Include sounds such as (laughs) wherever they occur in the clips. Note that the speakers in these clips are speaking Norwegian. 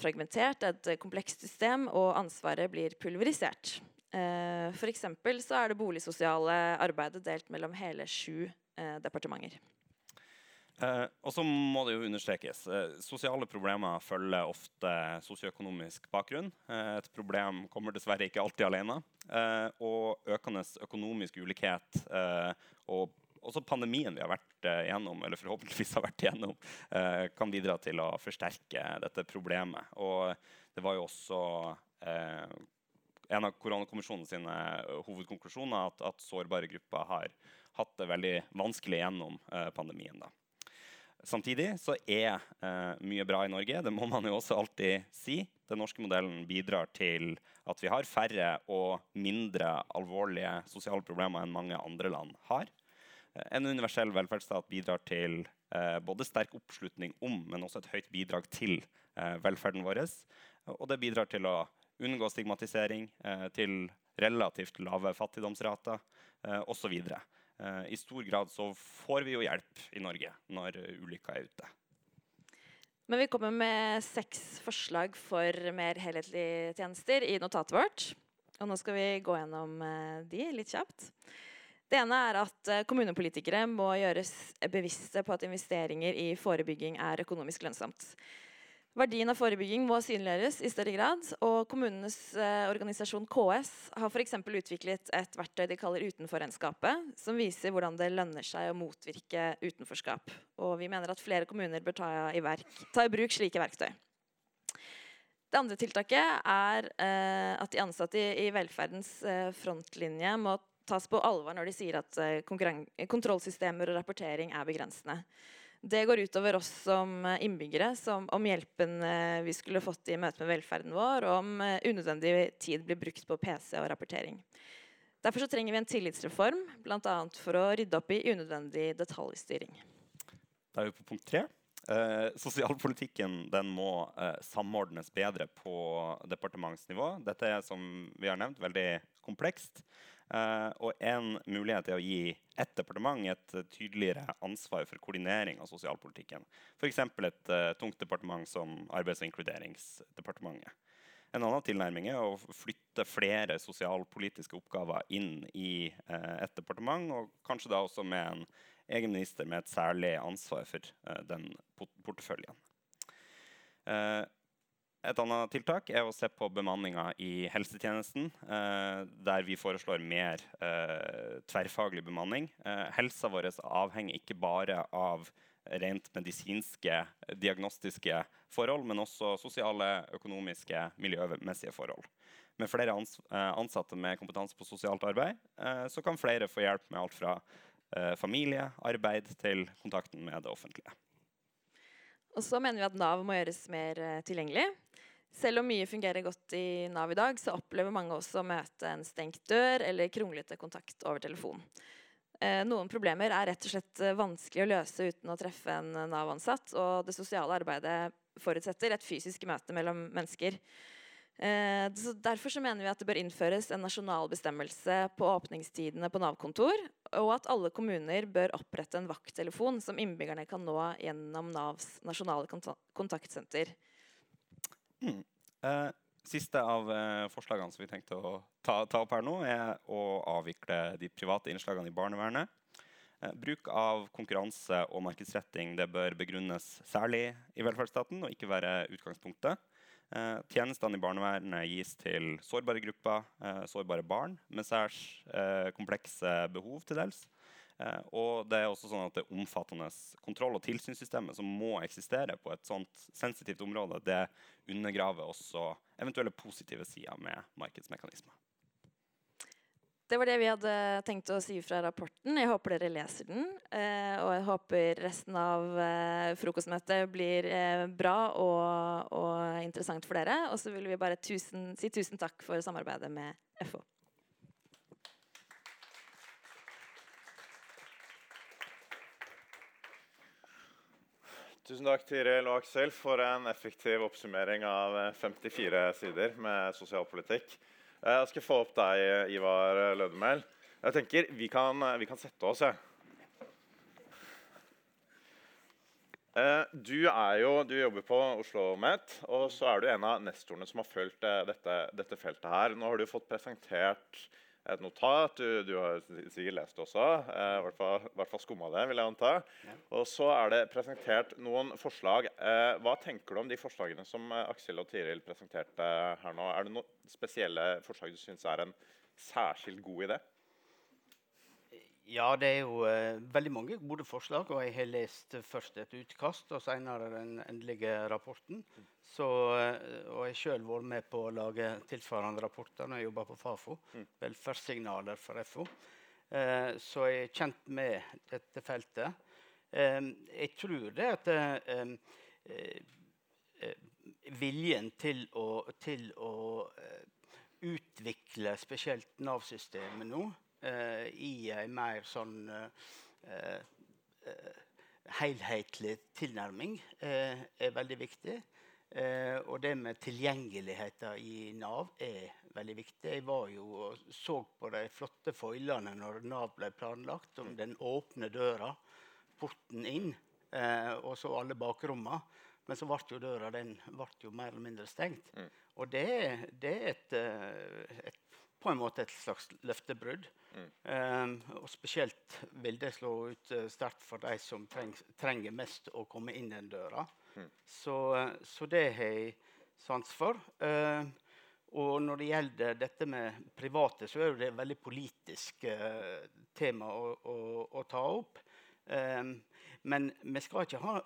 fragmentert, et komplekst system, og ansvaret blir pulverisert. Eh, F.eks. så er det boligsosiale arbeidet delt mellom hele sju eh, departementer. Eh, og så må det jo understrekes. Eh, sosiale problemer følger ofte sosioøkonomisk bakgrunn. Eh, et problem kommer dessverre ikke alltid alene. Eh, og økende økonomisk ulikhet eh, og også pandemien vi har vært igjennom, eller forhåpentligvis har vært igjennom, kan bidra til å forsterke dette problemet. Og det var jo også en av koronakommisjonens hovedkonklusjoner at, at, sårbare grupper har hatt det veldig vanskelig gjennom pandemien. da. Samtidig så er eh, mye bra i Norge. Det må man jo også alltid si. Den norske modellen bidrar til at vi har færre og mindre alvorlige sosiale problemer enn mange andre land har. En universell velferdsstat bidrar til eh, både sterk oppslutning om, men også et høyt bidrag til eh, velferden vår. Og det bidrar til å unngå stigmatisering, eh, til relativt lave fattigdomsrater eh, osv. Eh, I stor grad så får vi jo hjelp i Norge når ulykka er ute. Men vi kommer med seks forslag for mer helhetlige tjenester i notatet vårt. Og nå skal vi gå gjennom eh, de litt kjapt. Det ene er at eh, kommunepolitikere må gjøres bevisste på at investeringer i forebygging er økonomisk lønnsomt. Verdien av forebygging må synliggjøres i større grad. og Kommunenes eh, organisasjon KS har f.eks. utviklet et verktøy de kaller Utenforregnskapet, som viser hvordan det lønner seg å motvirke utenforskap. Og vi mener at flere kommuner bør ta i, verk, ta i bruk slike verktøy. Det andre tiltaket er eh, at de ansatte i, i velferdens eh, frontlinje må tas på alvor når de sier at eh, kontrollsystemer og rapportering er begrensende. Det går utover oss som eh, innbyggere, som om hjelpen eh, vi skulle fått i møte med velferden vår, og om unødvendig tid blir brukt på PC og rapportering. Derfor trenger vi en tillitsreform, bl.a. for å rydde opp i unødvendig detaljstyring. Da er vi på punkt tre. Eh, sosialpolitikken må eh, samordnes bedre på departementsnivå. Dette er som vi har nevnt, veldig komplekst. Uh, og en mulighet er å gi ett departement et tydeligere ansvar for koordinering av sosialpolitikken. F.eks. et uh, tungt departement som Arbeids- og inkluderingsdepartementet. En annen tilnærming er å flytte flere sosialpolitiske oppgaver inn i et departement, og kanskje da også med en egen minister med et særlig ansvar for den porteføljen. Et annet tiltak er å se på bemanninga i helsetjenesten, eh, der vi foreslår mer eh, tverrfaglig bemanning. Eh, helsa vår avhenger ikke bare av rent medisinske, diagnostiske forhold, men også sosiale, økonomiske, miljømessige forhold. Med flere ans ansatte med kompetanse på sosialt arbeid så kan flere få hjelp med alt fra familie, arbeid til kontakten med det offentlige. Og så mener vi at Nav må gjøres mer tilgjengelig. Selv om mye fungerer godt i Nav i dag, så opplever mange også å møte en stengt dør eller kronglete kontakt over telefon. Eh, noen problemer er rett og slett eh, vanskelig å løse uten å treffe en Nav-ansatt, og det sosiale arbeidet forutsetter et fysisk møte mellom mennesker. Eh, derfor så mener vi at det bør innføres en nasjonal bestemmelse på åpningstidene på Nav-kontor, og at alle kommuner bør opprette en vakttelefon som innbyggerne kan nå gjennom Navs nasjonale kontaktsenter. Mm. Eh, siste av eh, forslagene som vi tenkte å ta, ta, opp her nå, er å avvikle de private innslagene i barnevernet. Eh, bruk av konkurranse og markedsretting bør begrunnes særlig i velferdsstaten og ikke være utgangspunktet. Eh, tjenestene i barnevernet gis til sårbare grupper, eh, sårbare barn med særs eh, komplekse behov til dels. Og det er også sånn at det omfattende kontroll- og tilsynssystemet som må eksistere på et sånt sensitivt område, det undergraver også eventuelle positive sider med markedsmekanismer. Det var det vi hadde tenkt å si fra rapporten. Jeg håper dere leser den. Eh, og jeg håper resten av eh, frokostmøtet blir bra og, og, interessant for dere. Og så vil vi bare tusen, si tusen takk for samarbeidet med FO. Tusen takk Tiril og Aksel for en effektiv oppsummering av 54 sider med sosialpolitikk. Eh, jeg skal få opp deg, Ivar Lødemel. Jeg tenker Vi kan, vi kan sette oss. jeg. Eh, du, jo, du, jobber på Oslo OsloMet, og så er du en av nestorene som har fulgt eh, dette, dette, feltet her. Nå har du fått presentert et notat. Du, du har sikkert lest det også. Eh, I hvert fall, hvert fall skumma det, vil jeg anta. Ja. Og så er det presentert noen forslag. Eh, hva tenker du om de forslagene som eh, Aksel og Tiril presenterte her nå? Er det noen spesielle forslag du syns er en særskilt god idé? Ja, det er jo uh, veldig mange gode forslag. Og jeg har lest først et utkast og senere den endelige rapporten. Så, uh, og jeg sjøl vært med på å lage tilsvarende rapporter når jeg jobba på Fafo. Mm. Velferdssignaler for FO. Uh, så jeg er kjent med dette feltet. jeg tror det at viljen til å, til å utvikle spesielt Nav-systemet nå Eh, i en mer sånn eh, eh, helhetlig tilnærming er veldig viktig. Eh, og det med tilgjengeligheten i Nav er veldig viktig. Jeg var jo og så på de flotte foilene når Nav ble planlagt, om den åpne døra, porten inn, eh, og så alle bakrommene. Men så ble jo døra den ble jo mer eller mindre stengt. Mm. Og det, det er et, et, på en måte et slags løftebrudd. Mm. Um, og spesielt vil det slå ut uh, sterkt for de som treng, trenger mest å komme inn den døra. Mm. Så, uh, så, det har jeg sans for. Uh, og når det gjelder dette med private, så er det et veldig politisk uh, tema å, å, å, ta opp. Um, men vi skal ikke ha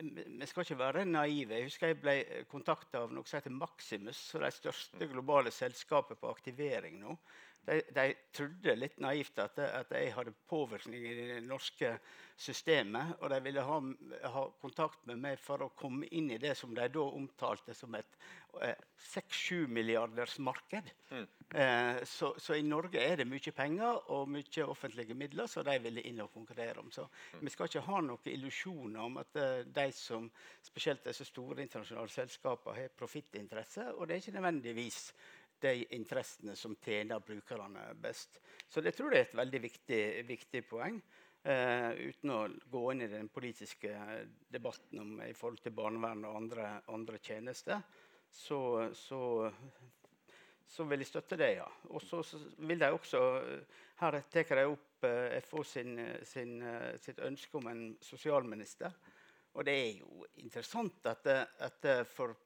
vi skal ikke være naive. Jeg husker jeg ble kontakta av noe som heter Maximus, det største globale selskapet på aktivering nå. De, de, trodde litt naivt at, at, jeg hadde påvirkning i det norske systemet. Og de ville ha, ha, kontakt med meg for å komme inn i det som de da omtalte som et eh, 6-7 milliarders marked. Mm. Eh, så, så, i Norge er det mye penger og mye offentlige midler som de ville inn og konkurrere om. Så mm. vi skal ikke ha noen illusjoner om at eh, de som spesielt disse store internasjonale selskapene har profittinteresse. Og det er ikke nødvendigvis de interessene som tjener brukerne best. Så det tror jeg er et veldig viktig, viktig poeng. Uh, uten å gå inn i den politiske debatten om, i forhold til barnevern og andre, andre tjenester, så, så, så, vil jeg støtte det, ja. Og så vil de også Her tar de opp eh, FO sin, sin, uh, sitt ønske om en sosialminister. Og det er jo interessant at, at for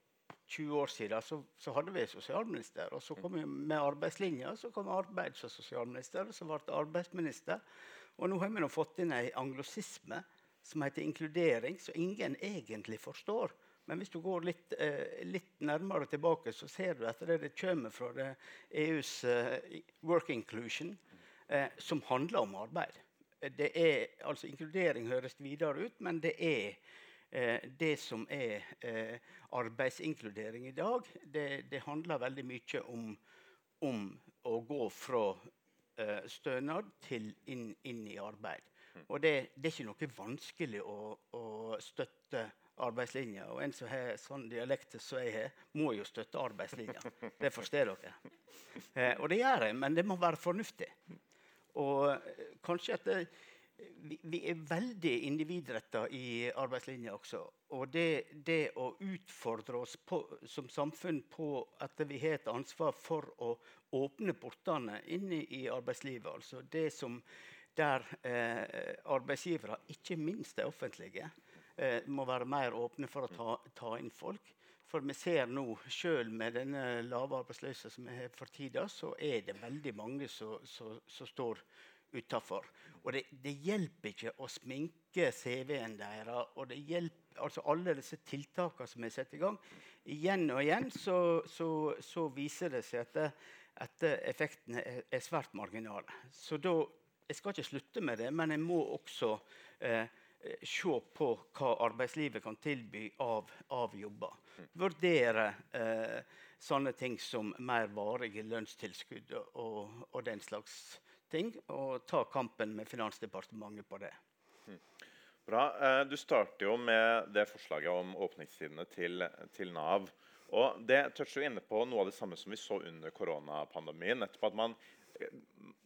20 år siden så, så hadde vi sosialminister. Og så kom vi med arbeidslinja, så kom arbeids- og sosialminister, og så ble det arbeidsminister. Og nå har vi nå fått inn en anglosisme som heter inkludering, som ingen egentlig forstår. Men hvis du går litt, eh, litt nærmere tilbake, så ser du at det, det kommer fra det EUs eh, work inclusion, eh, som handler om arbeid. Det er, altså Inkludering høres videre ut, men det er det som er eh, arbeidsinkludering i dag, det, det handler veldig mye om, om, å gå fra eh, stønad til inn, inn, i arbeid. Og det, det, er ikke noe vanskelig å, å støtte arbeidslinja. Og en som har sånn dialekt som jeg har, må jo støtte arbeidslinja. Det forstår dere. Eh, og det gjør jeg, men det må være fornuftig. Og eh, kanskje at det, vi, vi, er veldig individretta i arbeidslinja også. Og det, det, å utfordre oss på, som samfunn på at vi har et ansvar for å åpne portene inn i arbeidslivet, altså det som der eh, arbeidsgivere, ikke minst de offentlige, eh, må være mer åpne for å ta, ta inn folk. For vi ser nå, selv med denne lave arbeidsløsheten som vi har for tida, så er det veldig mange som står utafor. Og det, det, hjelper ikke å sminke CV-en deres. Og det hjelper, altså alle disse tiltakene som er satt i gang. Igjen og igjen så, så, så viser det seg at, at effektene er, er, svært marginale. Så da, Jeg skal ikke slutte med det, men jeg må også eh, se på hva arbeidslivet kan tilby av, av jobber. Vurdere eh, sånne ting som mer varige lønnstilskudd og, og den slags ting og ta kampen med Finansdepartementet på det. Hmm. Bra. Eh, du starter jo med det forslaget om åpningstidene til, til Nav. Og Det toucher jo inne på noe av det samme som vi så under koronapandemien. nettopp at man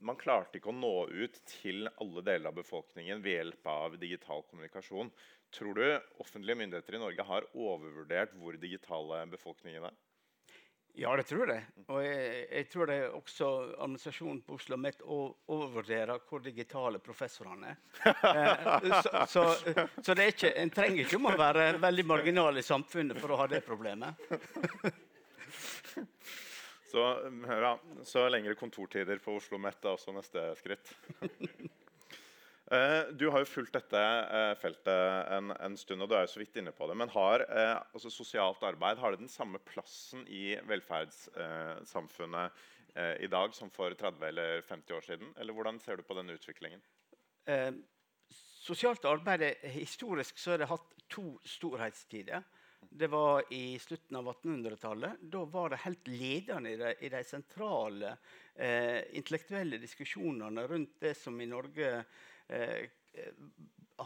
man klarte ikke å nå ut til alle deler av befolkningen ved hjelp av digital kommunikasjon. Tror du offentlige myndigheter i Norge har overvurdert hvor digitale befolkningen er? Ja, det tror jeg. Og jeg, jeg tror det er også administrasjonen på Oslo Met overvurderer hvor digitale professorene er. Eh, så, så, så ikke, en trenger ikke å være veldig marginal i samfunnet for å ha det problemet. Så, ja, så lengre kontortider på Oslo Met er også neste skritt. Eh, du har jo fulgt dette eh, feltet en, en, stund, og du er jo så vidt inne på det. Men har eh, altså sosialt arbeid har det den samme plassen i velferdssamfunnet i dag som for 30 eller 50 år siden? Eller hvordan ser du på denne utviklingen? Eh, sosialt arbeid Historisk så har det hatt to storhetstider. Det var i slutten av 1800-tallet. Da var det helt ledende i de, i de sentrale eh, intellektuelle diskusjonene rundt det som i Norge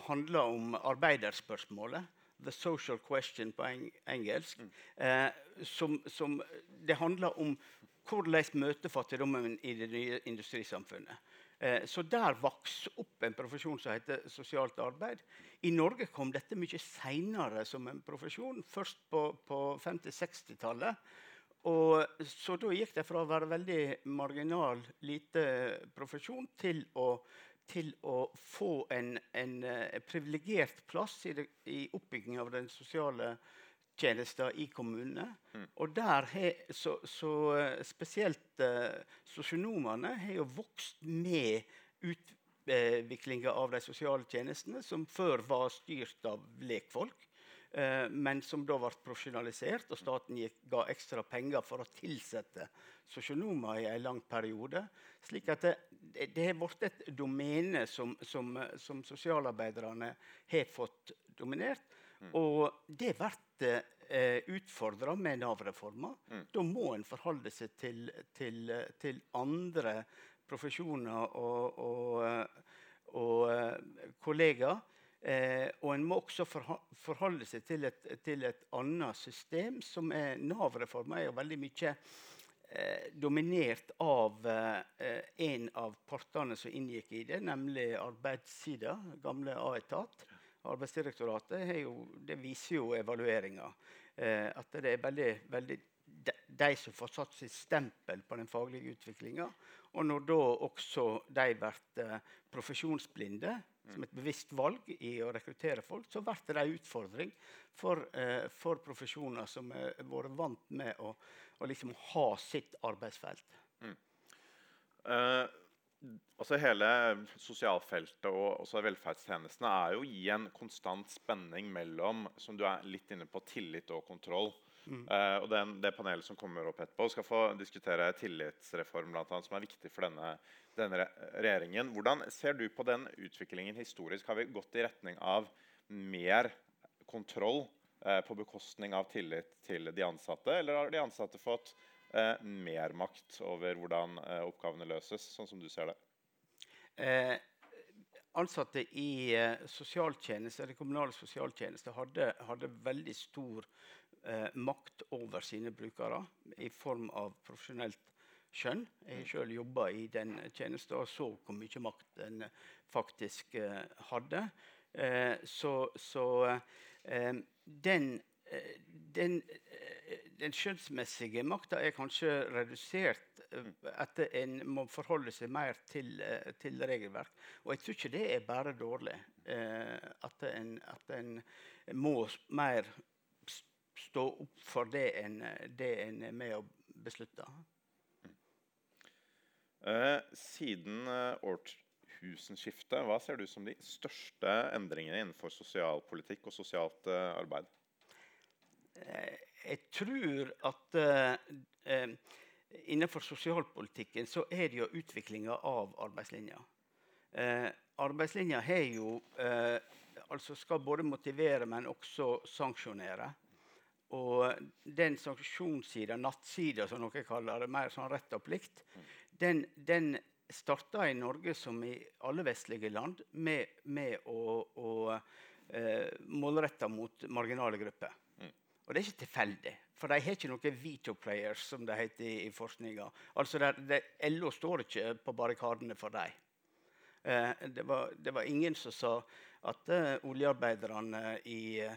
handler om arbeiderspørsmålet. 'The social question' på eng engelsk. Mm. Eh, som, som, det handler om hvordan møte fattigdommen i det nye industrisamfunnet. Eh, så der vokste opp en profesjon som heter sosialt arbeid. I Norge kom dette mye seinere som en profesjon, først på, på 50-60-tallet. Så da gikk det fra å være veldig marginal, lite profesjon til å til å få en, en uh, privilegert plass i, det, i oppbygging av den sosiale tjenester i kommunene. Mm. Og der he, så, så uh, spesielt uh, sosionomene har jo vokst med utviklinga av de sosiale tjenestene, som før var styrt av lekfolk. Uh, men som da ble profesjonalisert, og staten gikk, ga ekstra penger for å tilsette sosionomer i en lang periode. Slik at det, det har blitt et domene som, som, som sosialarbeiderne har fått dominert. Mm. Og det blir eh, utfordra med Nav-reforma. Mm. Da må en forholde seg til, til, til andre profesjoner og, og, og uh, kollegaer. Eh, og en må også forholde seg til et, til et annet system. som er Nav-reforma er jo veldig mye eh, dominert av eh, en av partene som inngikk i det, nemlig arbeidssida, gamle A-etat. Arbeidsdirektoratet jo, det viser jo evalueringa. Eh, at det er veldig, veldig de, de, som får satt sitt stempel på den faglige utviklinga. Og når da også de blir eh, profesjonsblinde, som et bevisst valg i å rekruttere folk, så blir det en utfordring for, eh, for profesjoner som har vært vant med å og liksom ha sitt arbeidsfelt. Mm. Eh, altså Hele sosialfeltet og velferdstjenestene er jo i en konstant spenning mellom som du er litt inne på, tillit og kontroll. Mm. Eh, og den, Det panelet som kommer opp etterpå, skal få diskutere tillitsreform, blant annet, som er viktig for denne, denne regjeringen. Hvordan ser du på den utviklingen historisk? Har vi gått i retning av mer kontroll på bekostning av tillit til de ansatte, eller har de ansatte fått eh, mer makt over hvordan eh, oppgavene løses, sånn som du ser det? Eh, ansatte i sosialtjeneste, eller kommunale sosialtjenester hadde, hadde veldig stor eh, makt over sine brukere i form av profesjonelt skjønn. Jeg mm. selv jobba i den tjenesten og så hvor mye makt den faktisk hadde. så, så den, eh, den, eh, den skjønnsmessige makta er kanskje redusert at etter en må forholde seg mer til, til regelverk. Og jeg tror ikke det er bare dårlig. at, en, at en må mer stå opp for det en, det en er med å beslutte. Siden uh, tusenskiftet, hva ser du som de største endringene innenfor sosialpolitikk og sosialt uh, arbeid? Eh, jeg tror at uh, innenfor sosialpolitikken så er det jo utviklinga av arbeidslinja. Uh, arbeidslinja har jo altså skal både motivere, men også sanksjonere. Og den sanksjonssida, nattsida som noen kaller det, mer sånn rett og plikt, mm. den, den starta i Norge som i alle vestlige land med, med å, å eh, målrette mot marginale grupper. Mm. Og det er ikke tilfeldig. For de har ikke noen veto players, som det heter i, i forskninga. Altså LO står ikke på barrikadene for dem. Eh, det, var, det, var, ingen som sa at uh, oljearbeiderne i uh,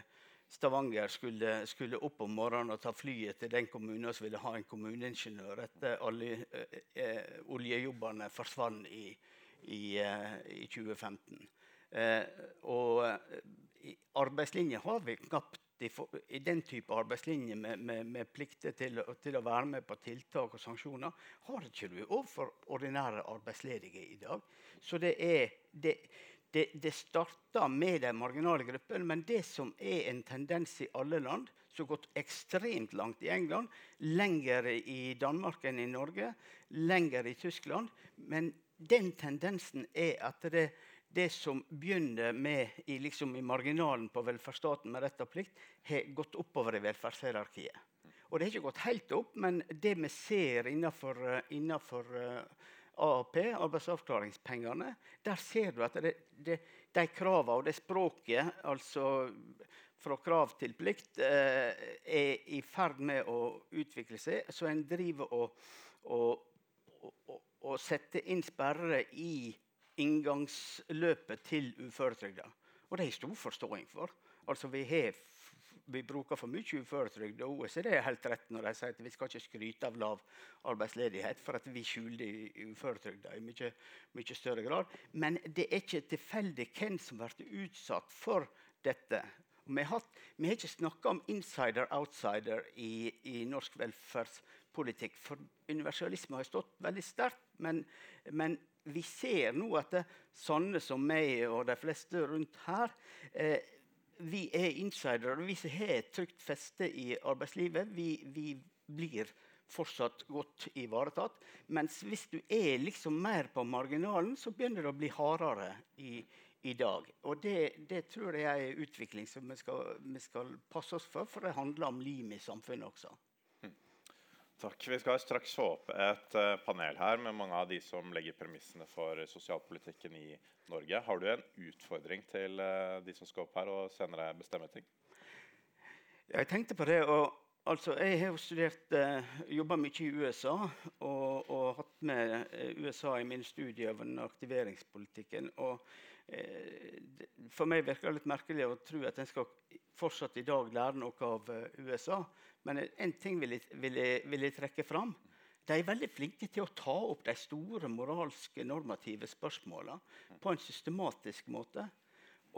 Stavanger skulle, skulle, opp om morgenen og ta flyet til den kommunen som ville ha en kommuneingeniør etter alle eh, oljejobbene forsvant i, i, i 2015. og arbeidslinje har vi knapt i, i, den type arbeidslinje med, med, med plikter til, til, å være med på tiltak og sanksjoner, har ikke du overfor ordinære arbeidsledige i dag. Så det er det, det, det starter med de marginale gruppene, men det som er en tendens i alle land, som har gått ekstremt langt i England, lenger i Danmark enn i Norge, lenger i Tyskland Men den tendensen er at det, det som begynner med i, liksom i marginalen på velferdsstaten med rett og plikt, har gått oppover i velferdshierarkiet. Og det har ikke gått helt opp, men det vi ser innenfor, innenfor uh, AAP, arbeidsavklaringspengene, der ser du at det, det, de kravene og det språket, altså fra krav til plikt, eh, er i ferd med å utvikle seg. Så en driver og, og, og, og setter inn sperrer i inngangsløpet til uføretrygda. Og det jeg stor forståing for. Altså, vi, har, vi bruker for mye uføretrygd. Og OECD er helt rett når de sier at vi skal ikke skryte av lav arbeidsledighet, for at vi skjuler uføretrygda i mye, mye, større grad. Men det er ikke tilfeldig hvem som blir utsatt for dette. Vi har, vi har ikke snakka om insider-outsider i, i, norsk velferdspolitikk. For universalisme har stått veldig sterkt. Men, men vi ser nå at det, sånne som meg og de fleste rundt her eh, Vi er insidere. Vi som har et trygt feste i arbeidslivet, vi, vi, blir fortsatt godt ivaretatt. Mens hvis du er liksom mer på marginalen, så begynner det å bli hardere i, i dag. Og det, det, tror jeg er en utvikling som vi skal, vi skal passe oss for, for det handler om limet i samfunnet også. Takk. Vi skal straks få opp et uh, panel her med mange av de som legger premissene for sosialpolitikken i Norge. Har du en utfordring til uh, de som skal opp her og senere bestemme ting? Jeg tenkte på det. og altså, Jeg har studert, jobba mye i USA og, og, hatt med USA i min studie over den aktiveringspolitikken. og for meg virker det litt merkelig å tro at en skal fortsatt i dag lære noe av USA. Men en ting vil jeg, vil, jeg, vil jeg, trekke fram. De er veldig flinke til å ta opp de store moralske, normative spørsmålene på en systematisk måte.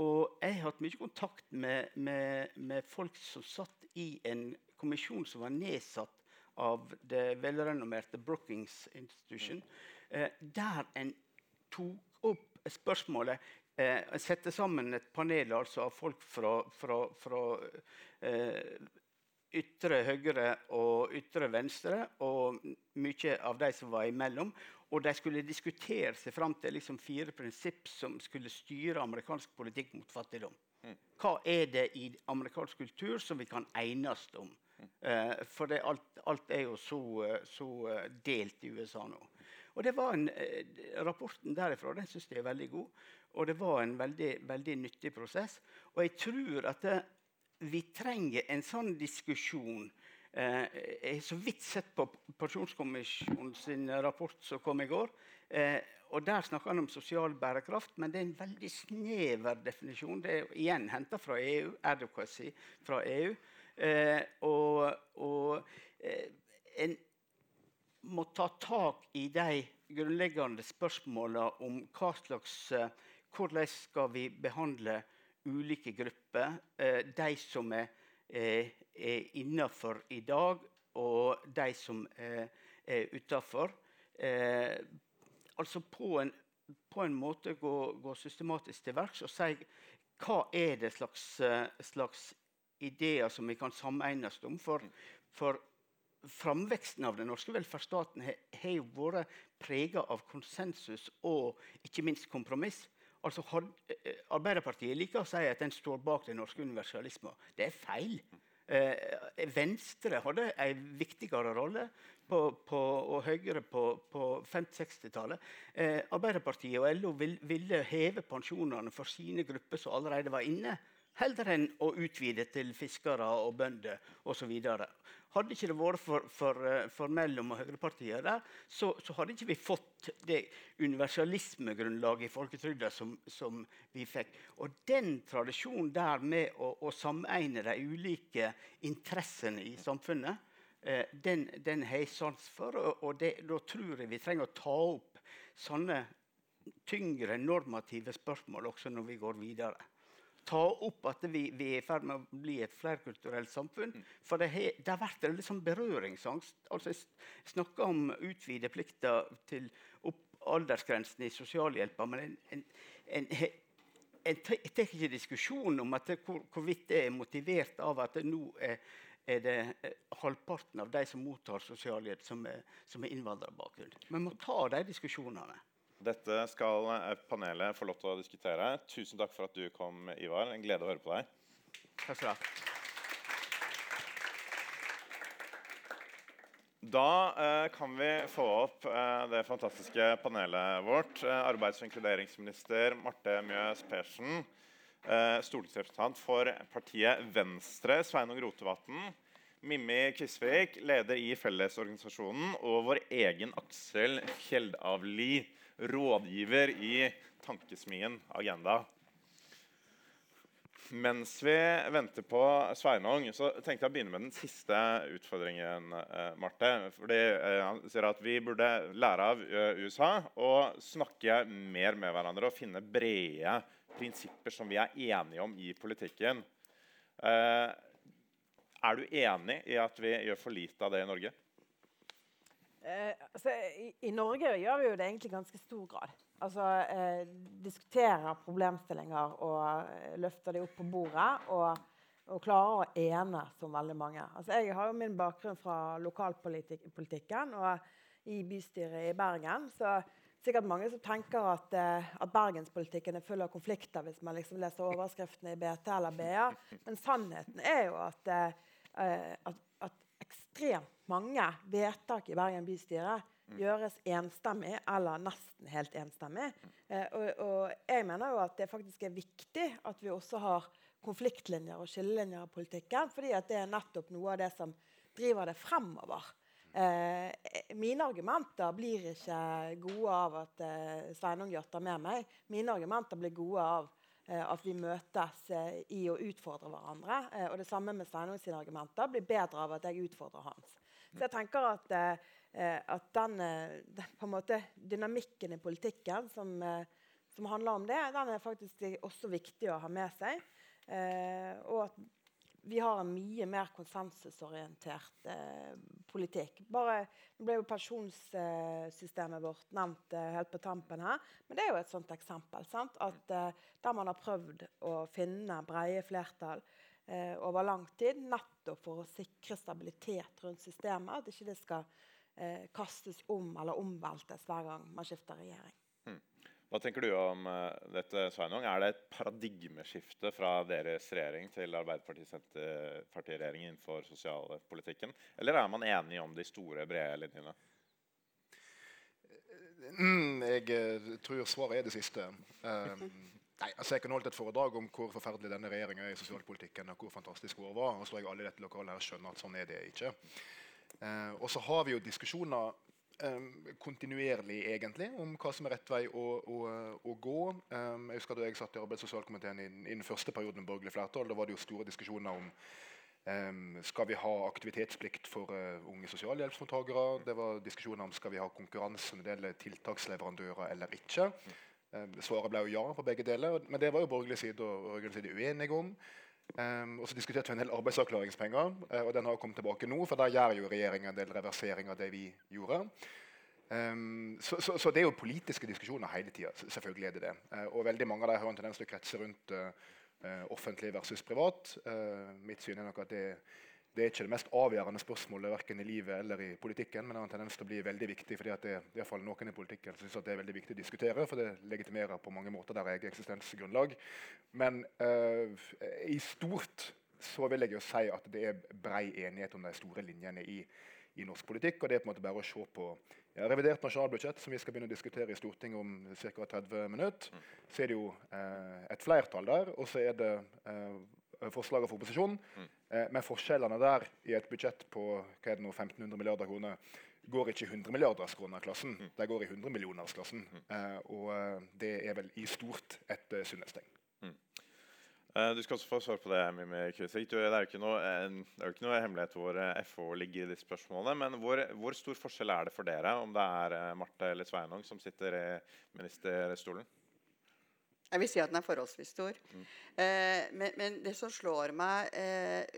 Og jeg har hatt mye kontakt med, med, med, folk som satt i en kommisjon som var nedsatt av det velrenommerte Brookings Institution, eh, der en tok opp spørsmålet eh, Sette sammen et panel altså, av folk fra, fra, fra eh, ytre høyre og ytre venstre, og mye av de som var imellom. Og de skulle diskutere seg fram til liksom fire prinsipp som skulle styre amerikansk politikk mot fattigdom. Mm. Hva er det i amerikansk kultur som vi kan enes om? Uh, for det, alt, alt, er jo så, så, eh, delt i USA nå. Og det var en, Rapporten derifra den synes jeg er veldig god. Og det var en veldig, veldig nyttig prosess. Og jeg tror at det, vi trenger en sånn diskusjon. Eh, jeg har så vidt sett på Pensjonskommisjonens rapport som kom i går. Eh, og Der snakker han om sosial bærekraft, men det er en veldig snever definisjon. Det er igjen henta fra EU, advocacy fra EU. Eh, og, og en må ta tak i de grunnleggende spørsmåla om hva slags, hvordan skal vi behandle ulike grupper. Eh, de som er, er, er innafor i dag, og de som er, er utafor. Eh, altså på en, på en, måte gå, gå systematisk til verks og si hva er det slags, eh, slags ideer som vi kan sameines om. For, for framveksten av den norske velferdsstaten har, vært prega av konsensus og ikke minst kompromiss. Altså, had, eh, Arbeiderpartiet liker å si at den står bak den norske universalismen. Det er feil. Eh, Venstre hadde en viktigere rolle, på, på, og Høyre på, på 50-60-tallet. Eh, Arbeiderpartiet og LO vil, ville heve pensjonene for sine grupper som allerede var inne. Heller enn å utvide til fiskere og bønder osv. Hadde ikke det vært for, for, eh, for mellom- og høyrepartiene der, så, så, hadde ikke vi fått det universalismegrunnlaget i folketrygda som, som, vi fikk. Og den tradisjonen der med å, å sameine de ulike interessene i samfunnet, eh, den, den, har jeg sans for. Og, og det, da tror jeg vi trenger å ta opp sånne tyngre normative spørsmål også når vi går videre ta opp at vi, vi er i ferd med å bli et flerkulturelt samfunn. Mm. For det har vært en liksom berøringsangst. Altså, jeg snakker om utvide plikter til opp aldersgrensen i sosialhjelpa, men en, en, en, en tar ikke diskusjon om det, hvor, hvorvidt det er motivert av at det nå er, er det eh, halvparten av de som mottar sosialhjelp, som er, som er innvandrerbakgrunn. Vi må ta de diskusjonene. Dette skal panelet få lov til å diskutere. Tusen takk for at du kom, Ivar. En glede å høre på deg. Takk skal du ha. Da eh, kan vi få opp eh, det fantastiske panelet vårt. Eh, arbeids- og inkluderingsminister Marte Mjøs Persen. Eh, stortingsrepresentant for partiet Venstre, Sveinung Rotevatn. Mimmi Kvisvik, leder i Fellesorganisasjonen. Og vår egen Aksel Fjeldavli rådgiver i Tankesmien Agenda. Mens vi venter på Sveinung, så tenkte jeg å begynne med den siste utfordringen. Eh, Marte. Fordi eh, Han sier at vi burde lære av eh, USA og snakke mer med hverandre og finne brede prinsipper som vi er enige om i politikken. Er du enig i at vi gjør for lite av det i Norge? Eh, altså, i, i, Norge gjør vi jo det egentlig i ganske stor grad. Altså, eh, Diskuterer problemstillinger og eh, løfter de opp på bordet. Og, og klarer å ene som veldig mange. Altså, jeg har jo min bakgrunn fra lokalpolitikken og i bystyret i Bergen. så sikkert mange som tenker at, eh, at bergenspolitikken er full av konflikter hvis man liksom leser overskriftene i BT eller BA. Men sannheten er jo at, eh, at, ekstremt mange vedtak i Bergen bystyre mm. gjøres enstemmig eller nesten helt enstemmig. Eh, og, og, jeg mener jo at det faktisk er viktig at vi også har konfliktlinjer og skillelinjer i politikken. fordi at det er nettopp noe av det som driver det fremover. Eh, mine argumenter blir ikke gode av at eh, Sveinung jatter med meg. Mine argumenter blir gode av at vi møtes eh, i å utfordre hverandre. Eh, og det samme med Sveinung sine argumenter blir bedre av at jeg utfordrer hans. Så jeg tenker at, eh, at den, eh, måte, dynamikken i politikken som, eh, som, handler om det, den er faktisk også viktig å ha med seg. Eh, og at vi har en mye mer konsensusorientert eh, politikk. Bare, nå ble jo pensjonssystemet vårt nevnt eh, helt på tampen her. Men det er jo et sånt eksempel. At, der man har prøvd å finne brede flertall eh, over lang tid, nettopp for å sikre stabilitet rundt systemet. At ikke det skal eh, kastes om eller omveltes hver gang man skifter regjering. Hva tenker du om uh, dette, Sveinung? Er det et paradigmeskifte fra deres regjering til Arbeiderparti-Senterparti-regjeringen innenfor sosialpolitikken? Eller er man enig om de store, brede linjene? Mm, jeg eh, tror svaret er det siste. Um, Nei, altså Jeg kan holdt et foredrag om hvor forferdelig denne regjeringa er i sosialpolitikken. og hvor fantastisk hun var, og så tror jeg alle i dette lokalet her skjønner at sånn er det ikke. Eh, og så har vi jo diskusjoner eh, kontinuerlig egentlig om hva som er rett vei å, å, å gå. Um, jeg husker Da jeg satt i arbeids- og sosialkomiteen i, i den første perioden med borgerlig flertall, da var det jo store diskusjoner om um, skal vi ha aktivitetsplikt for uh, unge sosialhjelpsmottakere. Det var diskusjoner om skal vi ha konkurranse når det gjelder tiltaksleverandører eller ikke. Eh, svaret ble jo ja på begge deler, men det var jo borgerlig side og rød-grønn side uenige om. Um, og så diskuterte vi en del arbeidsavklaringspenger, uh, og den har kommet tilbake nå. For der gjør jo regjeringa en del reversering av det vi gjorde. Um, så, så, så, det er jo politiske diskusjoner hele tida. Selvfølgelig er det det. Uh, og veldig mange av dem har en tendens til å kretse rundt uh, offentlig versus privat. mitt syn er nok at det det er ikke det mest avgjørende spørsmålet verken i livet eller i politikken, men det har en tendens til å bli veldig viktig fordi det er i hvert fall noen i politikken som synes det er veldig viktig å diskutere, for det legitimerer på mange måter deres eget eksistensgrunnlag. Men uh, i stort så vil jeg jo si at det er brei enighet om de store linjene i, i norsk politikk. og Det er på en måte bare å se på ja, revidert nasjonalbudsjett, som vi skal begynne å diskutere i Stortinget om ca. 30 minutter. Så er det jo eh, et flertall der, og så er det eh, forslaget fra opposisjonen. Mm. Eh, men forskjellene der i et budsjett på hva er det nå, 1500 milliarder kroner går ikke i 100 milliarders kroner-klassen, mm. de går i 100 millioners-klassen. Mm. Eh, og eh, det er vel i stort et uh, sunnhetstegn. Uh, du skal også få svar på det. Mimmi Kvisvik. Det er jo ikke noe, det er ikke noe hemmelighet hvor FH ligger i disse spørsmålene. Men hvor, hvor, stor forskjell er det for dere om det er Marte eller Sveinung som sitter i ministerstolen? Jeg vil si at den er forholdsvis stor. Mm. Men, men, det som slår meg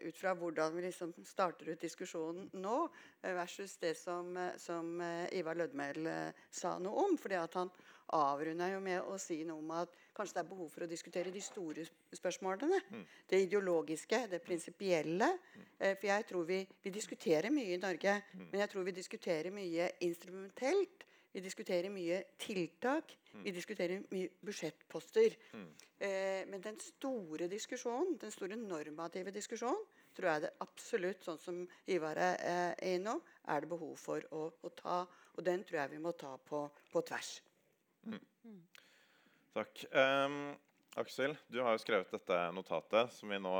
ut fra hvordan vi liksom starter ut diskusjonen nå, versus det som, som Ivar Lødmel sa noe om fordi at Han avrunda jo med å si noe om at Kanskje det er behov for å diskutere de store spørsmålene. Mm. Det ideologiske, det prinsipielle. Mm. Eh, for jeg tror vi, vi, diskuterer mye i Norge, mm. men jeg tror vi diskuterer mye instrumentelt. Vi diskuterer mye tiltak. Mm. Vi diskuterer mye budsjettposter. Mm. Eh, men den store diskusjonen, den store normative diskusjonen, tror jeg det absolutt, sånn som Ivar er eh, innom, er det behov for å, å, ta. Og den tror jeg vi må ta på, på tvers. Mm. Takk. Um, Aksel, du har jo skrevet dette notatet som vi nå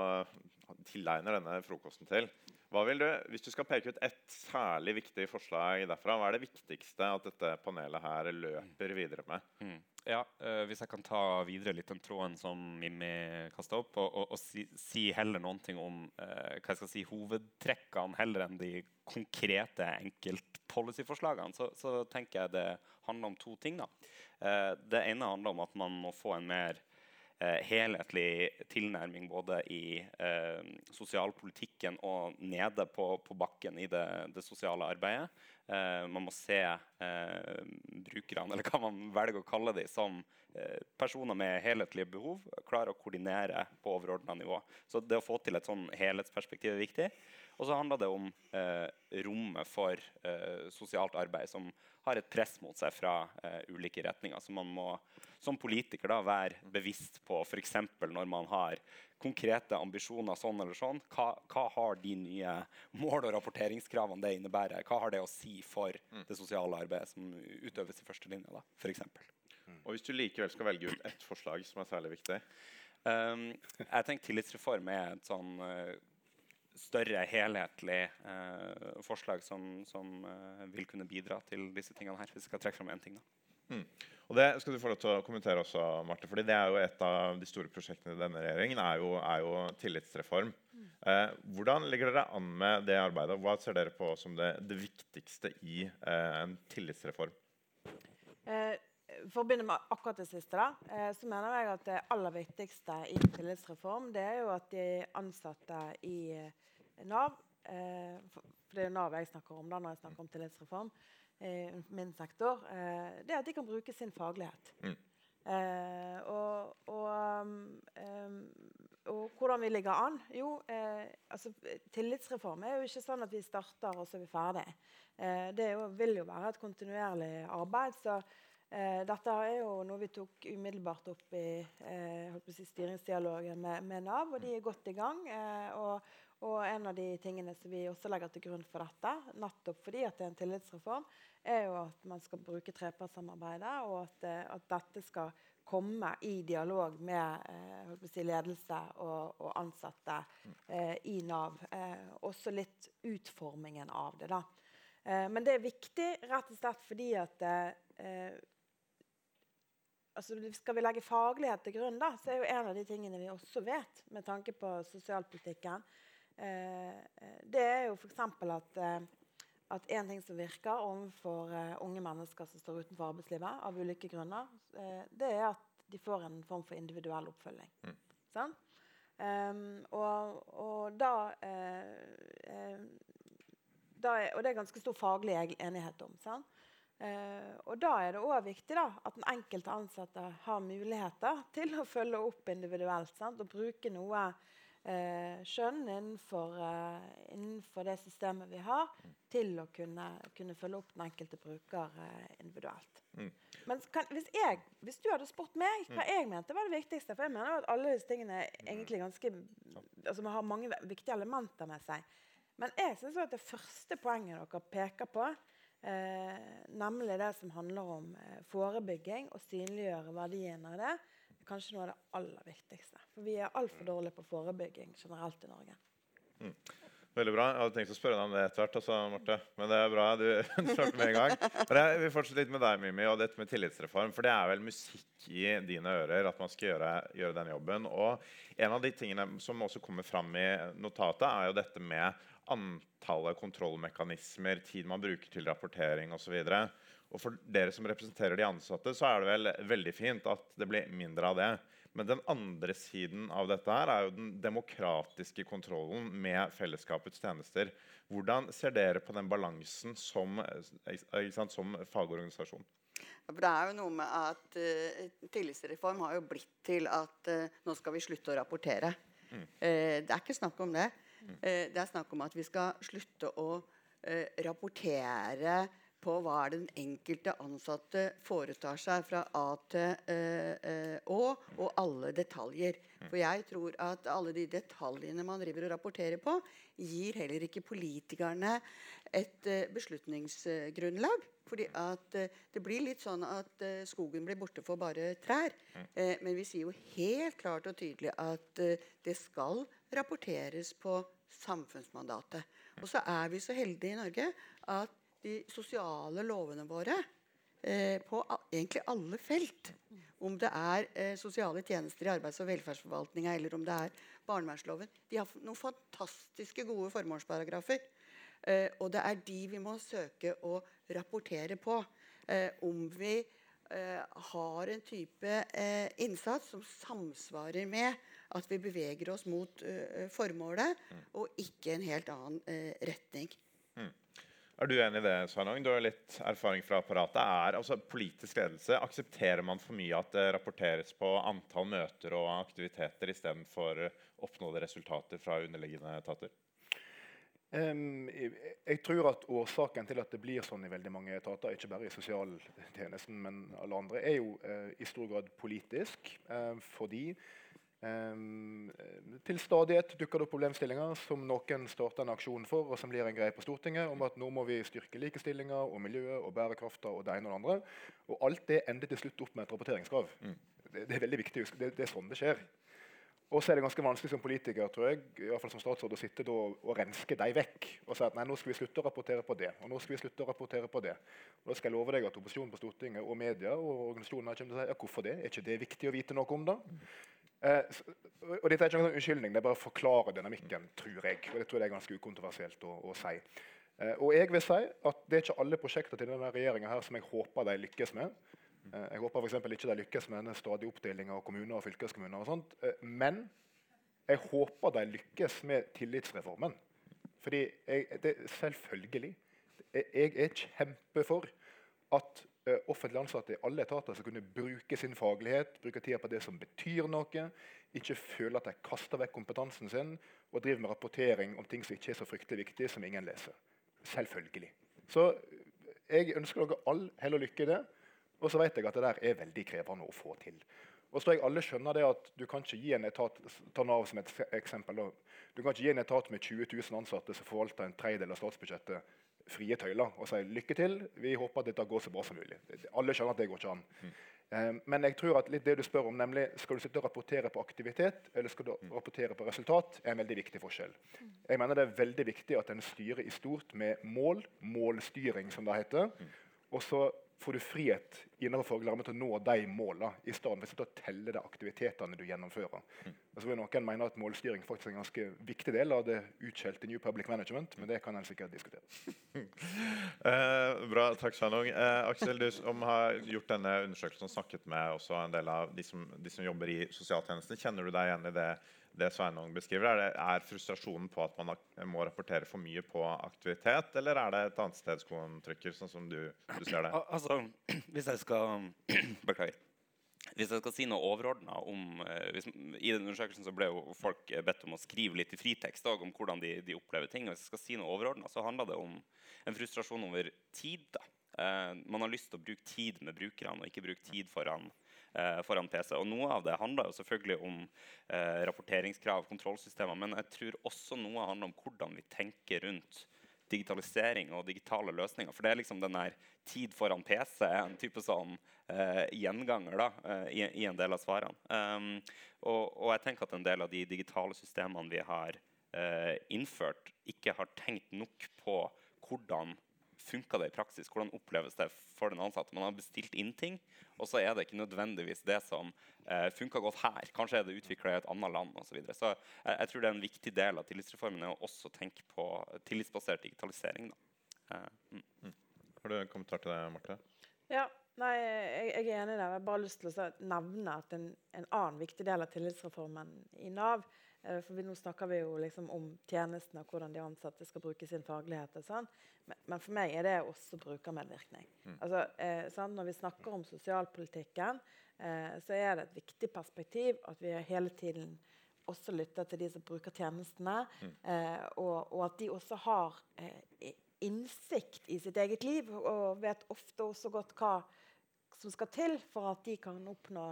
tilegner denne frokosten til. Hva vil du, Hvis du skal peke ut ett særlig viktig forslag derfra, hva er det viktigste at dette panelet her løper videre med? Mm. Ja, uh, Hvis jeg kan ta videre litt den tråden som Mimmi kasta opp, og, og, og si, si, heller noen ting om uh, hva jeg skal si, hovedtrekkene heller enn de konkrete enkeltpolicyforslagene, så, så tenker jeg det handler om to ting. da. Uh, det ene handler om at man må få en mer helhetlig tilnærming både i eh, sosialpolitikken og nede på, på bakken i det, det sosiale arbeidet. Eh, man må se eh, brukerne, eller hva man velger å kalle dem, som eh, personer med helhetlige behov. Klare å koordinere på overordna nivå. Så det å få til et sånn helhetsperspektiv er viktig. Og så handler det om eh, rommet for eh, sosialt arbeid, som har et press mot seg fra eh, ulike retninger. Så man må som politiker da være bevisst på f.eks. når man har konkrete ambisjoner sånn eller sånn, hva, hva, har de nye mål- og rapporteringskravene det innebærer? Hva har det å si for mm. det sosiale arbeidet som utøves i førstelinja, f.eks.? Mm. Og hvis du likevel skal velge ut ett forslag som er særlig viktig? Um, jeg tenker tillitsreform er et sånn uh, større, helhetlig eh, forslag som, som eh, vil kunne bidra til disse tingene her. Hvis jeg skal trekke fram én ting, da. Mm. Og Det skal du få lov til å kommentere også, Marte. fordi det er jo Et av de store prosjektene i denne regjeringen er jo, er jo tillitsreform. Mm. Eh, hvordan ligger dere an med det arbeidet? Hva ser dere på som det, det viktigste i eh, en tillitsreform? Eh, for å begynne med akkurat det siste, da, eh, så mener jeg at det aller viktigste i tillitsreform det er jo at de ansatte i Nav eh, For det er Nav jeg snakker om da når jeg snakker om tillitsreform i min sektor, eh, det er at de kan bruke sin faglighet. Mm. Eh, og, og, um, og, hvordan vi ligger an? Jo, eh, altså, tillitsreform er jo ikke sånn at vi starter og så er vi ferdig. Eh, det jo, vil jo være et kontinuerlig arbeid. så eh, dette er jo noe vi tok umiddelbart opp i eh, si, styringsdialogen med, med, Nav, og de er godt i gang. og og en av de tingene som vi også legger til grunn for dette, nettopp fordi det er en tillitsreform, er jo at man skal bruke trepartssamarbeidet, og at, eh, at, dette skal komme i dialog med eh, si, ledelse og, og ansatte eh, i Nav. Eh, også litt utformingen av det. da. Eh, men det er viktig rett og slett fordi at eh, altså Skal vi legge faglighet til grunn, da, så er jo en av de tingene vi også vet med tanke på sosialpolitikken, Eh, det er jo f.eks. at eh, at en ting som virker overfor uh, unge mennesker som står utenfor arbeidslivet, av ulike grunner, uh, det er at de får en form for individuell oppfølging. Mm. Sånn? Um, og, og, da, uh, da er, Og det er ganske stor faglig enighet om. Sånn? Og da er det òg viktig da, at den enkelte ansatte har muligheter til å følge opp individuelt. Sant? Og bruke noe eh, skjønn innenfor, eh, innenfor det systemet vi har, til å kunne, kunne følge opp den enkelte bruker eh, individuelt. Mm. Men kan, hvis, jeg, hvis du hadde spurt meg hva jeg mente var det viktigste For jeg mener at alle disse tingene er egentlig ganske altså man har mange viktige elementer med seg. Men jeg syns at det første poenget dere peker på, eh, nemlig det som handler om eh, forebygging og synliggjøre verdien av det, er kanskje noe av det aller viktigste. For vi er altfor dårlige på forebygging generelt i Norge. Veldig bra. Jeg hadde tenkt å spørre deg om det etter hvert, altså, Marte. Men det er bra du (laughs) svarte med en gang. Men jeg vil fortsette litt med deg, Mimi, og dette med tillitsreform. For det er vel musikk i dine ører at man skal gjøre, gjøre den jobben. Og en av de tingene som også kommer fram i notatet, er jo dette med antallet kontrollmekanismer, tid man bruker til rapportering osv. Og for dere som representerer de ansatte, så er det vel veldig fint at det blir mindre av det. Men den andre siden av dette her er jo den demokratiske kontrollen med fellesskapets tjenester. Hvordan ser dere på den balansen som, sant, som fagorganisasjon? Det er jo noe med at uh, Tillitsreform har jo blitt til at uh, nå skal vi slutte å rapportere. Eh, det er ikke snakk om det. Eh, det er snakk om at vi skal slutte å eh, rapportere på hva den enkelte ansatte foretar seg fra A til eh, Å, og alle detaljer. For jeg tror at alle de detaljene man driver og rapporterer på, gir heller ikke politikerne et beslutningsgrunnlag. Fordi at det blir litt sånn at skogen blir borte for bare trær. Eh, men vi sier jo helt klart og tydelig at det skal rapporteres på samfunnsmandatet. Og så er vi så heldige i Norge at de sosiale lovene våre eh, på egentlig alle felt, om det er eh, sosiale tjenester i arbeids- og velferdsforvaltninga eller om det er barnevernsloven, de har noen fantastiske gode formålsparagrafer. Eh, og det er de vi må søke å rapportere på. Eh, om vi eh, har en type eh, innsats som samsvarer med at vi beveger oss mot uh, formålet, og ikke en helt annen uh, retning. Er du enig i det, Sveinung? Du har litt erfaring fra apparatet. Er, altså, politisk ledelse, Aksepterer man for mye at det rapporteres på antall møter og aktiviteter istedenfor oppnådde resultater fra underliggende etater? Um, jeg, tror at årsaken til at det blir sånn i veldig mange etater, ikke bare i sosialtjenesten, men alle andre, er jo uh, i stor grad politisk. Uh, fordi til stadighet dukker det opp problemstillinger som noen starter en aksjon for, og som blir en greie på Stortinget om at nå må vi styrke likestillinga og miljøet og bærekrafta og det ene og det andre. Og alt det ender til slutt opp med et rapporteringskrav. Det, det er veldig viktig å huske. Det, det er sånn det skjer. Og så er det ganske vanskelig som politiker tror jeg, i hvert fall som statsråd, å sitte og renske dem vekk. Og si at nei, nå skal vi slutte å rapportere på det. Og nå skal vi slutte å rapportere på det. Og da skal jeg love deg at opposisjonen på Stortinget og media og organisasjoner kommer til å si ja, hvorfor det? Er ikke det viktig å vite noe om, da? Eh, og dette er ikke noen unnskyldning, det er bare å forklare dynamikken, tror jeg. Og det tror jeg er ganske ukontroversielt å, å si. Eh, og jeg vil si at det er ikke alle prosjekter til denne regjeringa som jeg håper de lykkes med. Eh, Jeg håper f.eks. ikke de lykkes med denne stadige oppdelinga av kommuner og fylkeskommuner. og sånt. Eh, Men jeg håper de lykkes med tillitsreformen. Fordi jeg, det, selvfølgelig. Jeg, er kjempefor at eh, offentlig ansatte i alle etater skal kunne bruke sin faglighet, bruke tida på det som betyr noe, ikke føle at de kaster vekk kompetansen sin og driver med rapportering om ting som ikke er så fryktelig viktige, som ingen leser. Selvfølgelig. Så eh, jeg ønsker dere all hell og lykke i det. Og så vet jeg at det der er veldig krevende å få til. Og så tror jeg alle skjønner det at du kan ikke gi en etat ta Nav som et eksempel. Du kan ikke gi en etat med 20 000 ansatte som forvalter en tredjedel av statsbudsjettet, frie tøyler og sier lykke til, vi håper at dette går så bra som mulig. Alle skjønner at det går ikke an. Eh, men jeg tror at litt det du spør om, nemlig skal du sitte og rapportere på aktivitet eller skal du rapportere på resultat, er en veldig viktig forskjell. Jeg mener det er veldig viktig at en styrer i stort med mål, målstyring som det heter. Og så får du frihet innenfor faglig til å nå de målene, i stedet for å telle de aktivitetene du gjennomfører. Mm. Altså, noen mener at målstyring faktisk er en ganske viktig del av det utskjelte New Public Management, men det kan en sikkert diskutere. (laughs) Eh, bra, takk Shanong. Eh, Aksel, du som har gjort denne undersøkelsen og snakket med en del av de som, de som jobber i sosialtjenesten, kjenner du deg igjen i det, det Sveinung beskriver? Er, det, er frustrasjonen på at man må rapportere for mye på aktivitet, eller er det et annet sted skoen trykker, sånn som du, du ser det? Altså, hvis jeg skal (clears throat) Beklager. hvis jeg skal si noe overordna om eh, hvis, I den undersøkelsen så ble jo folk bedt om å skrive litt i fritekst også, om hvordan de, de, opplever ting. og Hvis jeg skal si noe overordna, så handler det om en frustrasjon over tid. da. Eh, man har lyst til å bruke tid med brukerne og ikke bruke tid foran, foran PC. Og Noe av det handler jo selvfølgelig om eh, rapporteringskrav, kontrollsystemer, men jeg tror også noe handler om hvordan vi tenker rundt digitalisering og digitale løsninger. For det er liksom den der tid foran PC er en type sånn uh, gjenganger da, i, i, en del av svarene. Um, og, og, jeg tenker at en del av de digitale systemene vi har uh, innført, ikke har tenkt nok på hvordan funka det i praksis? Hvordan oppleves det for den ansatte? Man har bestilt inn ting, og så er det ikke nødvendigvis det som eh, funka godt her. Kanskje er det utvikla i et annet land osv. Så, videre. så jeg, jeg, tror det er en viktig del av tillitsreformen er å også tenke på tillitsbasert digitalisering. Eh, mm. Mm. Har du en kommentar til det, Marte? Ja, nei, jeg, jeg, er enig i det. Jeg har bare lyst til å nevne at en, en annen viktig del av tillitsreformen i Nav Eh, for vi, nå snakker vi jo liksom om tjenestene og hvordan de ansatte skal bruke sin faglighet. og sånn. Men, men, for meg er det også brukermedvirkning. Mm. Altså, eh, når vi snakker om sosialpolitikken, eh, så er det et viktig perspektiv at vi hele tiden også lytter til de som bruker tjenestene, mm. eh, og, og, at de også har eh, innsikt i sitt eget liv og vet ofte også godt hva som skal til for at de kan oppnå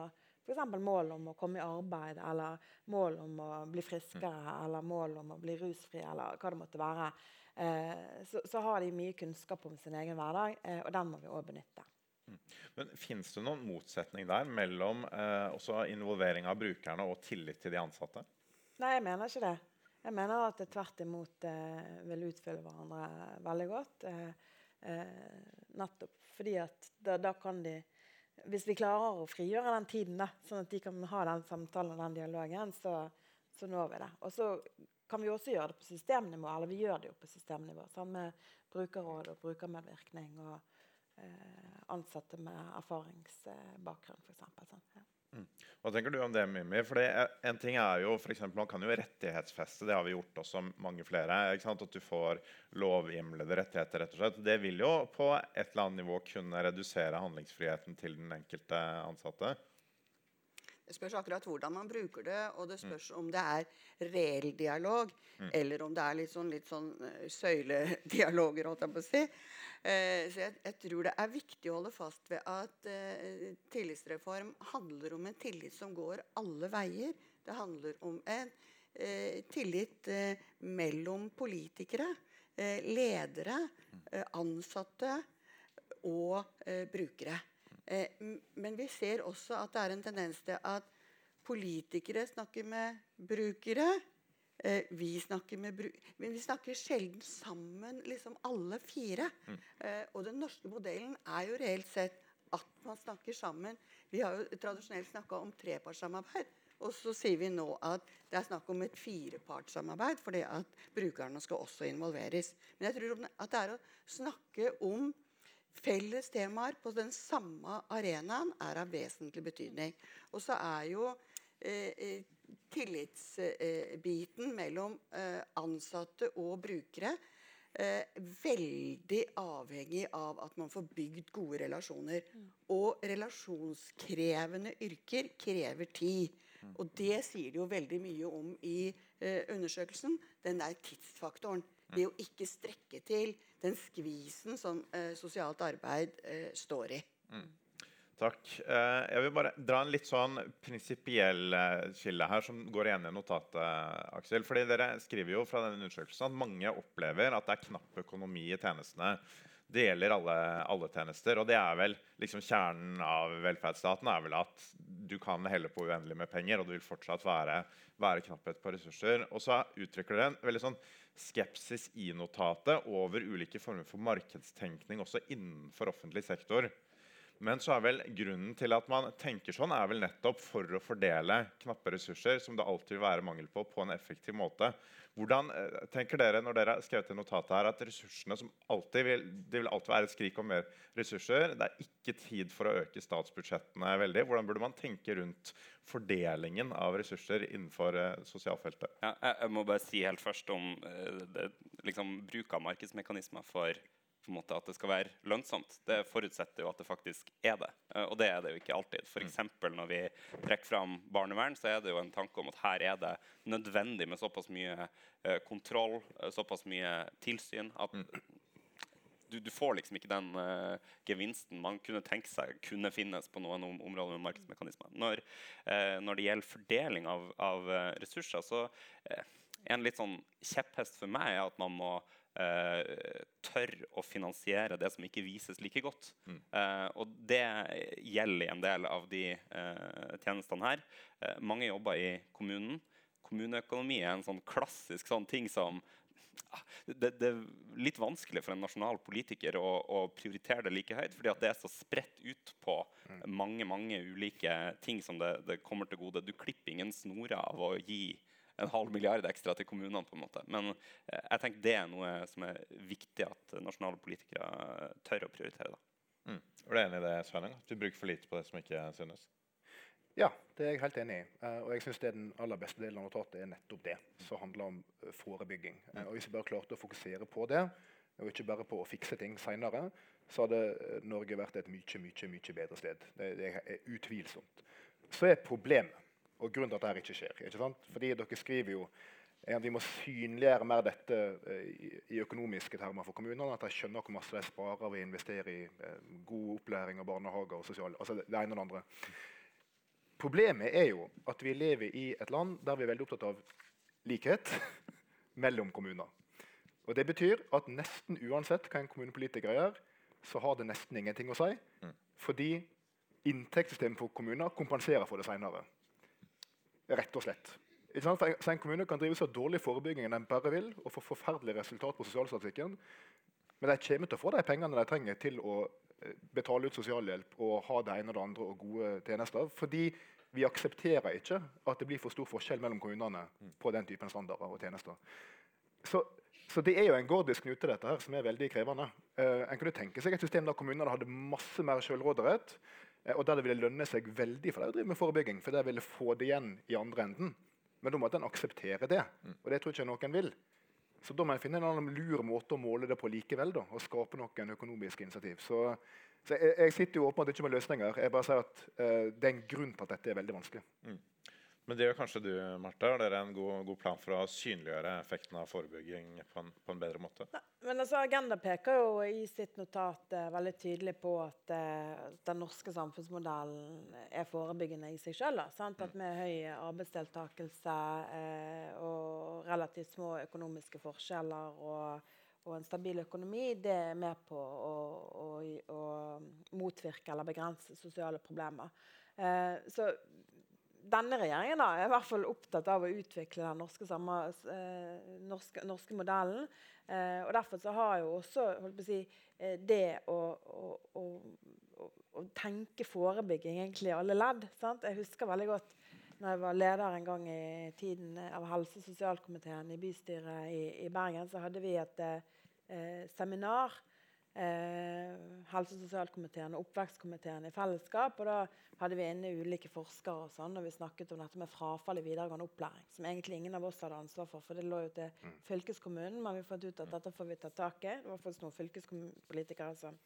F.eks. mål om å komme i arbeid, eller mål om å bli friskere, mm. eller mål om å bli rusfri, eller hva det måtte være. Eh, så, så, har de mye kunnskap om sin egen hverdag, eh, og den må vi òg benytte. Mm. Men Fins det noen motsetning der mellom eh, involvering av brukerne og tillit til de ansatte? Nei, jeg mener ikke det. Jeg mener at det tvert imot eh, vil utfylle hverandre veldig godt. Eh, eh, nettopp fordi at da, da kan de hvis vi klarer å frigjøre den tiden, da, sånn at de kan ha den samtalen og den dialogen, så, så når vi det. Og så kan vi også gjøre det på systemnivå, eller vi gjør det jo på systemnivå. Sånn med brukerråd og brukermedvirkning og eh, ansatte med erfaringsbakgrunn, f.eks. Sånn, ja. Mm. Hva tenker du om det, Mimmi? For en ting er jo, for eksempel, Man kan jo rettighetsfeste, det har vi gjort også mange flere. At du får lovhjemlede rettigheter. rett og slett. Det vil jo på et eller annet nivå kunne redusere handlingsfriheten til den enkelte ansatte. Det spørs akkurat hvordan man bruker det, og det spørs mm. om det er reell dialog, mm. eller om det er litt sånn, litt sånn uh, søyledialoger, holdt jeg på å si. Eh, så jeg, jeg, tror det er viktig å holde fast ved at eh, tillitsreform handler om en tillit som går alle veier. Det handler om en eh, tillit eh, mellom politikere, eh, ledere, eh, ansatte og brukere. men vi ser også at det er en tendens til at politikere snakker med brukere. Eh, vi snakker vi snakker sjelden sammen, liksom alle fire. Mm. Eh, og den norske modellen er jo reelt sett at man snakker sammen. Vi har jo tradisjonelt snakka om trepartssamarbeid. Og så sier vi nå at det er snakk om et firepartssamarbeid, fordi at brukerne skal også involveres. Men jeg tror at det er å snakke om felles temaer på den samme arenaen er av vesentlig betydning. Og så er jo eh, eh tillitsbiten mellom eh, ansatte og brukere eh, veldig avhengig av at man får bygd gode relasjoner. Mm. Og relasjonskrevende yrker krever tid. Mm. Og det sier de jo veldig mye om i eh, undersøkelsen. Den der tidsfaktoren. Mm. Det å ikke strekke til den skvisen som eh, sosialt arbeid eh, står i. Takk. Eh, jeg vil bare dra en litt sånn prinsipiell eh, skille her, som går igjen i notatet. Aksel. Fordi Dere skriver jo fra denne undersøkelsen at mange opplever at det er knapp økonomi i tjenestene. Det gjelder alle, alle tjenester. Og det er vel liksom kjernen av velferdsstaten er vel at du kan helle på uendelig med penger, og det vil fortsatt være, være knapphet på ressurser. Og så uttrykker dere en veldig sånn skepsis i notatet over ulike former for markedstenkning også innenfor offentlig sektor. Men så er vel grunnen til at man tenker sånn, er vel nettopp for å fordele knappe ressurser, som det alltid vil være mangel på, på en effektiv måte. Hvordan eh, tenker dere når dere har skrevet i notatet her, at ressursene som alltid vil, Det vil alltid være et skrik om mer ressurser. Det er ikke tid for å øke statsbudsjettene veldig. Hvordan burde man tenke rundt fordelingen av ressurser innenfor uh, sosialfeltet? Ja, jeg, må bare si helt først om uh, det, liksom, bruk av markedsmekanismer for måte, at det skal være lønnsomt, det forutsetter jo at det faktisk er det. Eh, og det er det jo ikke alltid. F.eks. når vi trekker fram barnevern, så er det jo en tanke om at her er det nødvendig med såpass mye eh, kontroll, eh, såpass mye tilsyn, at du, du, får liksom ikke den uh, gevinsten man kunne tenke seg kunne finnes på noen om, områder med markedsmekanismer. Når, uh, når, det gjelder fordeling av, av uh, ressurser, så en litt sånn kjepphest for meg er at man må uh, tørre å finansiere det som ikke vises like godt. Mm. Uh, og det gjelder i en del av de uh, tjenestene her. mange jobber i kommunen. Kommuneøkonomi er en sånn klassisk sånn ting som ah, det, det, er litt vanskelig for en nasjonal politiker å, å prioritere det like høyt, fordi det er så spredt ut på mm. mange mange ulike ting som det, det kommer til gode. Du klipper ingen snorer av å gi en halv milliard ekstra til kommunene. på en måte. Men eh, jeg tenker det er noe som er viktig at nasjonale politikere tør å prioritere. da. Mm. Er du enig i det, Sveinung? At vi bruker for lite på det som ikke synes? Ja, det er jeg helt enig i. Uh, og jeg synes Den aller beste delen av notatet er nettopp det, som handler om uh, forebygging. Uh, og Hvis vi bare klarte å fokusere på det, og ikke bare på å fikse ting seinere, så hadde Norge vært et mye mye, mye bedre sted. Det, det er utvilsomt. Så er problemet og grunnen til at dette ikke skjer. Ikke sant? Fordi dere skriver jo at vi må synliggjøre mer dette eh, i, i økonomiske termer for kommunene. At de skjønner hvor masse de sparer ved å investere i eh, god opplæring og barnehager og sosial, altså det ene og det andre. Problemet er jo at vi lever i et land der vi er veldig opptatt av likhet (laughs) mellom kommuner. Og Det betyr at nesten uansett hva en kommunepolitiker gjør, så har det nesten ingenting å si. Mm. Fordi inntektssystemet for kommuner kompenserer for det seinere. Rett og slett. Så En kommune kan drive så dårlig forebygging enn den bare vil, og få forferdelige resultat på sosialstatistikken. Men de kommer til å få de pengene de trenger til å eh, betale ut sosialhjelp og ha det ene og det andre og gode tjenester. Fordi vi aksepterer ikke at det blir for stor forskjell mellom kommunene på den typen standarder og tjenester. Så, så det er jo en gordisk knute dette her, som er veldig krevende. Uh, en kunne tenke seg et system der kommunene hadde masse mer selvråderett. Eh, og der det ville lønne seg veldig for deg å drive med forebygging. For der ville få det igjen i andre enden. Men da måtte en akseptere det. Og det tror ikke noen vil. Så da må en finne en annen lur måte å måle det på likevel. Da, og skape noen økonomiske initiativ. Så, så jeg, jeg, sitter jo åpenbart ikke med løsninger. Jeg bare sier at uh, Det er en grunn til at dette er veldig vanskelig. Mm. Men det gjør kanskje du, Marte. Har dere en god, god, plan for å synliggjøre effekten av forebygging på en, på en bedre måte? Ne, men altså, Agenda peker jo i sitt notat eh, veldig tydelig på at eh, den norske samfunnsmodellen er forebyggende i seg sjøl. At med høy arbeidsdeltakelse eh, og relativt små økonomiske forskjeller og, og, en stabil økonomi, det er med på å, å, å motvirke eller begrense sosiale problemer. Eh, så denne regjeringen da, er i hvert fall opptatt av å utvikle den norske, samme, eh, norske, norske modellen. Eh, og Derfor så har jo også si, eh, det å, å, å, å, tenke forebygging egentlig i alle ledd. Sant? Jeg husker veldig godt når jeg var leder en gang i tiden av helse- og sosialkomiteen i bystyret i, i, Bergen, så hadde vi et eh, seminar eh, helse- og sosialkomiteen og oppvekstkomiteen i fellesskap. og Da hadde vi inne ulike forskere og sånn, og vi snakket om dette med frafall i videregående opplæring. Som egentlig ingen av oss hadde ansvar for, for det lå jo til mm. fylkeskommunen. Men vi fant ut at dette får vi ta tak i. Det var faktisk noen fylkespolitikere som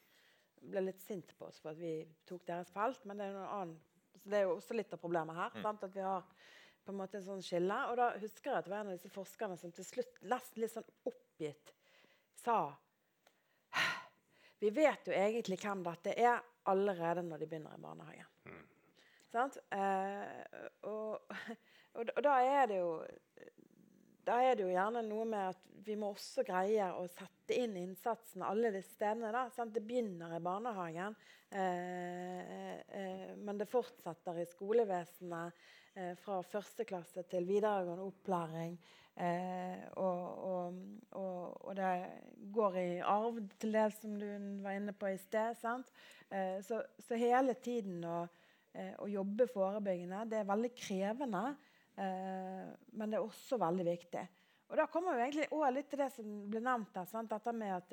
ble litt sint på oss for at vi tok deres felt. Men det er, annen, det er jo også litt av problemet her. Sant? At vi har på en måte en sånn skille. Og da husker jeg at det var en av disse forskerne som til slutt nesten litt sånn oppgitt sa vi vet jo egentlig hvem dette er allerede når de begynner i barnehagen. Mm. Eh, og, og, og, da er det jo da er det jo gjerne noe med at vi må også greie å sette inn innsatsen alle disse stedene. Da, sant? Det begynner i barnehagen, eh, eh, men det fortsetter i skolevesenet eh, fra første klasse til videregående opplæring. Eh, og, og, og, og, det går i arv til det som du var inne på i sted. Eh, så, så, hele tiden å, eh, å, jobbe forebyggende det er veldig krevende, eh, men det er også veldig viktig. Og Da kommer vi egentlig også litt til det som ble nevnt her. Sant? Dette med at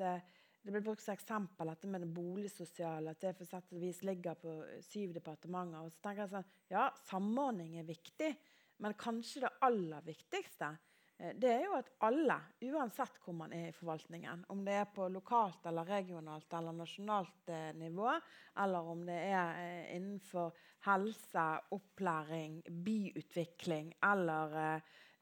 det, eh, ble brukt som eksempel dette med det boligsosiale. At det for sett ligger på syv departementer. Og så tenker jeg sånn, Ja, samordning er viktig, men kanskje det aller viktigste eh, det er jo at alle, uansett hvor man er i forvaltningen, om det er på lokalt eller regionalt eller nasjonalt eh, nivå, eller om det er eh, innenfor helse, opplæring, byutvikling eller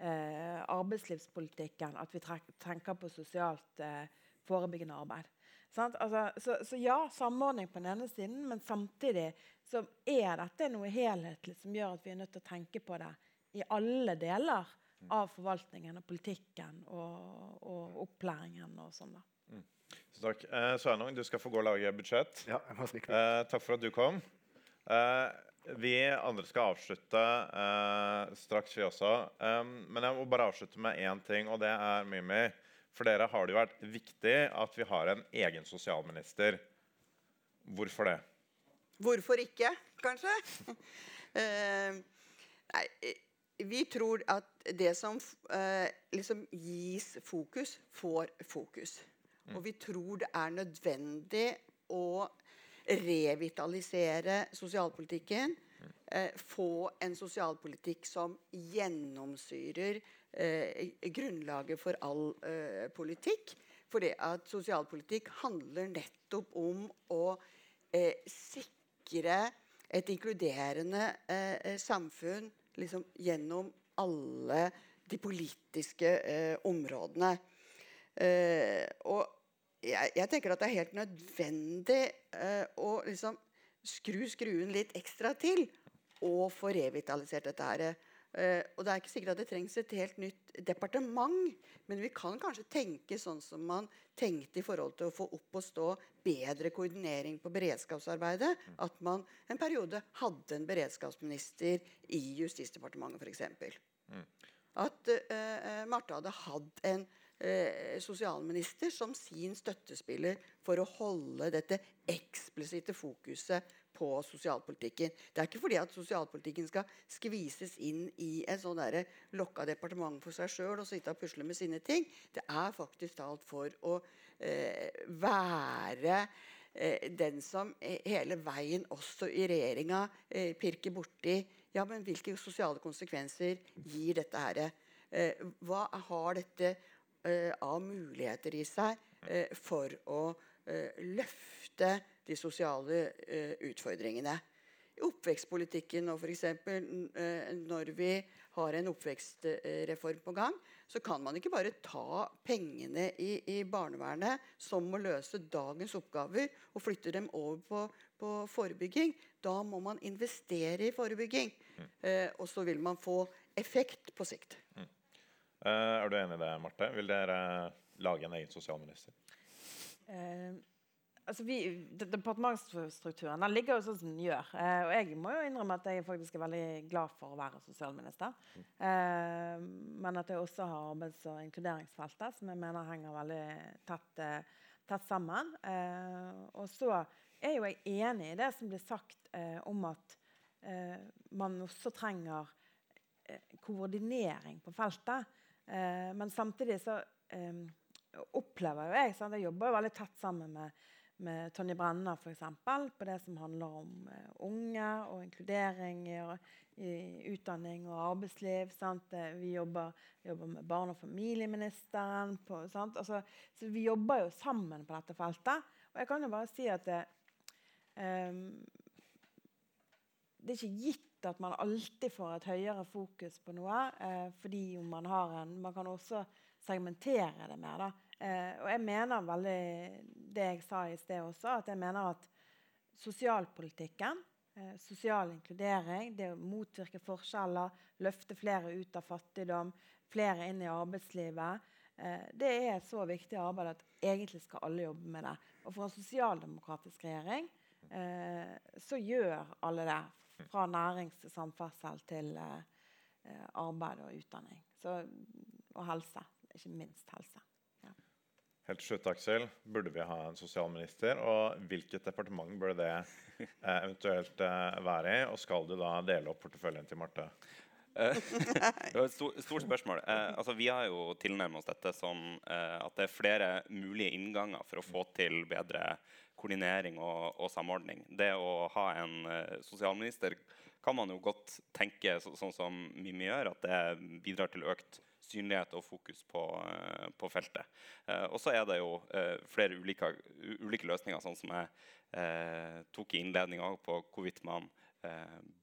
eh, arbeidslivspolitikken, at vi tenker på sosialt eh, forebyggende arbeid. Altså, så, så, ja, samordning på den ene siden, men samtidig så er dette noe helhetlig som gjør at vi er nødt til å tenke på det i alle deler av forvaltningen og politikken og, og opplæringen og sånn. da. Mm. Så takk. Eh, Sveinung, du skal få gå og lage budsjett. Ja, eh, takk for at du kom. Eh, vi andre skal avslutte eh, straks, vi også. Um, men jeg må bare avslutte med én ting, og det er Mimi. For dere har det jo vært viktig at vi har en egen sosialminister. Hvorfor det? Hvorfor ikke, kanskje? uh, (laughs) nei, vi tror at det som uh, liksom gis fokus, får fokus. Mm. Og vi tror det er nødvendig å revitalisere sosialpolitikken. Mm. Uh, få en sosialpolitikk som gjennomsyrer eh, grunnlaget for all eh, politikk. Fordi at sosialpolitikk handler nettopp om å eh, sikre et inkluderende eh, samfunn liksom, gjennom alle de politiske eh, områdene. Eh, og jeg, jeg, tenker at det er helt nødvendig å liksom skru skruen litt ekstra til og få revitalisert dette her. Uh, og Det er ikke sikkert at det trengs et helt nytt departement, men vi kan kanskje tenke sånn som man tenkte i forhold til å få opp og stå bedre koordinering på beredskapsarbeidet. At man en periode hadde en beredskapsminister i Justisdepartementet f.eks. Mm. At uh, Marte hadde hatt en uh, sosialminister som sin støttespiller for å holde dette eksplisitte fokuset på sosialpolitikken. Det er ikke fordi at sosialpolitikken skal skvises inn i et sånn lokka departement for seg sjøl og sitte og pusle med sine ting. Det er faktisk talt for å eh, være eh, den som hele veien, også i regjeringa, eh, pirker borti ja, men hvilke sosiale konsekvenser gir dette her? Eh, hva har dette av muligheter i seg for å løfte de sosiale eh, utfordringene. I oppvekstpolitikken nå f.eks. Uh, når vi har en oppvekstreform på gang, så kan man ikke bare ta pengene i, i, barnevernet som må løse dagens oppgaver, og flytte dem over på, på forebygging. Da må man investere i forebygging. Mm. Uh, og så vil man få effekt på sikt. Mm. Uh, er du enig i det, Marte? Vil dere lage en egen sosialminister? Uh, altså vi, Departementsstrukturen den ligger jo sånn som den gjør. Eh, og jeg må jo innrømme at jeg faktisk er veldig glad for å være sosialminister. Eh, men at jeg også har arbeids- og inkluderingsfeltet, som jeg mener henger veldig tett, eh, tett sammen. Eh, og så er jo jeg enig i det som blir sagt eh, om at eh, man også trenger koordinering på feltet. men samtidig så opplever jo jeg sant? Jeg jobber jo veldig tett sammen med med Tonje Brenna f.eks. på det som handler om uh, unge og inkludering i, i, utdanning og arbeidsliv. Sant? Eh, vi jobber, jobber, med barne- og familieministeren. På, altså, så vi jobber jo sammen på dette feltet. Og jeg kan jo bare si at det, um, det er ikke gitt at man alltid får et høyere fokus på noe. Uh, fordi man har en Man kan også segmentere det mer. da. Eh, og jeg mener veldig det jeg sa i sted også, at jeg mener at sosialpolitikken, eh, sosial inkludering, det å motvirke forskjeller, løfte flere ut av fattigdom, flere inn i arbeidslivet, eh, det er et så viktig arbeid at egentlig skal alle jobbe med det. Og for en sosialdemokratisk regjering eh, så gjør alle det. Fra nærings til samferdsel til eh, eh, arbeid og utdanning. Så, og helse. Ikke minst helse. Helt til slutt, Aksel. Burde vi ha en sosialminister? Og hvilket departement burde det eh, eventuelt eh, være i? Og skal du da dele opp porteføljen til Marte? Eh, det var et stort, spørsmål. Eh, altså, vi har jo tilnærmet oss dette som at det er flere mulige innganger for å få til bedre koordinering og, og samordning. Det å ha en sosialminister kan man jo godt tenke så, sånn som Mimmi gjør, at det bidrar til økt synlighet og fokus på, eh, på feltet. Eh, og så er det jo eh, flere ulike, ulike, løsninger, sånn som jeg tok i innledninga på hvorvidt man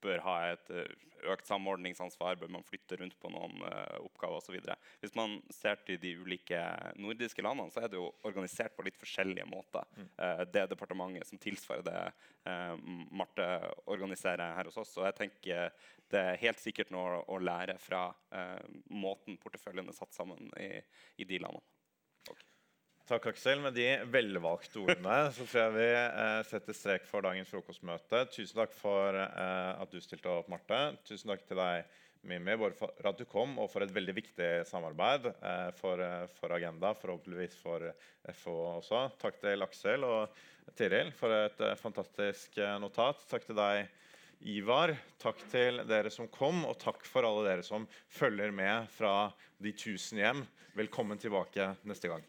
bør ha et eh, økt samordningsansvar, bør man flytte rundt på noen uh, oppgaver osv. Hvis man ser til de ulike nordiske landene, så er det jo organisert på litt forskjellige måter. Mm. Det departementet som tilsvarer det Marte organiserer her hos oss. Og jeg tenker det er helt sikkert noe å lære fra måten porteføljen er satt sammen i, i de landene. Takk, Aksel. Med de velvalgte ordene så tror jeg vi eh, setter strek for dagens frokostmøte. Tusen takk for eh, at du stilte opp, Marte. Tusen takk til deg, Mimmi, både for at du kom, og for et veldig viktig samarbeid eh, for, eh, for, Agenda, forhåpentligvis for FO også. Takk til Aksel og Tiril for et eh, fantastisk eh, notat. Takk til deg, Ivar. Takk til dere som kom, og takk for alle dere som følger med fra de tusen hjem. Velkommen tilbake neste gang.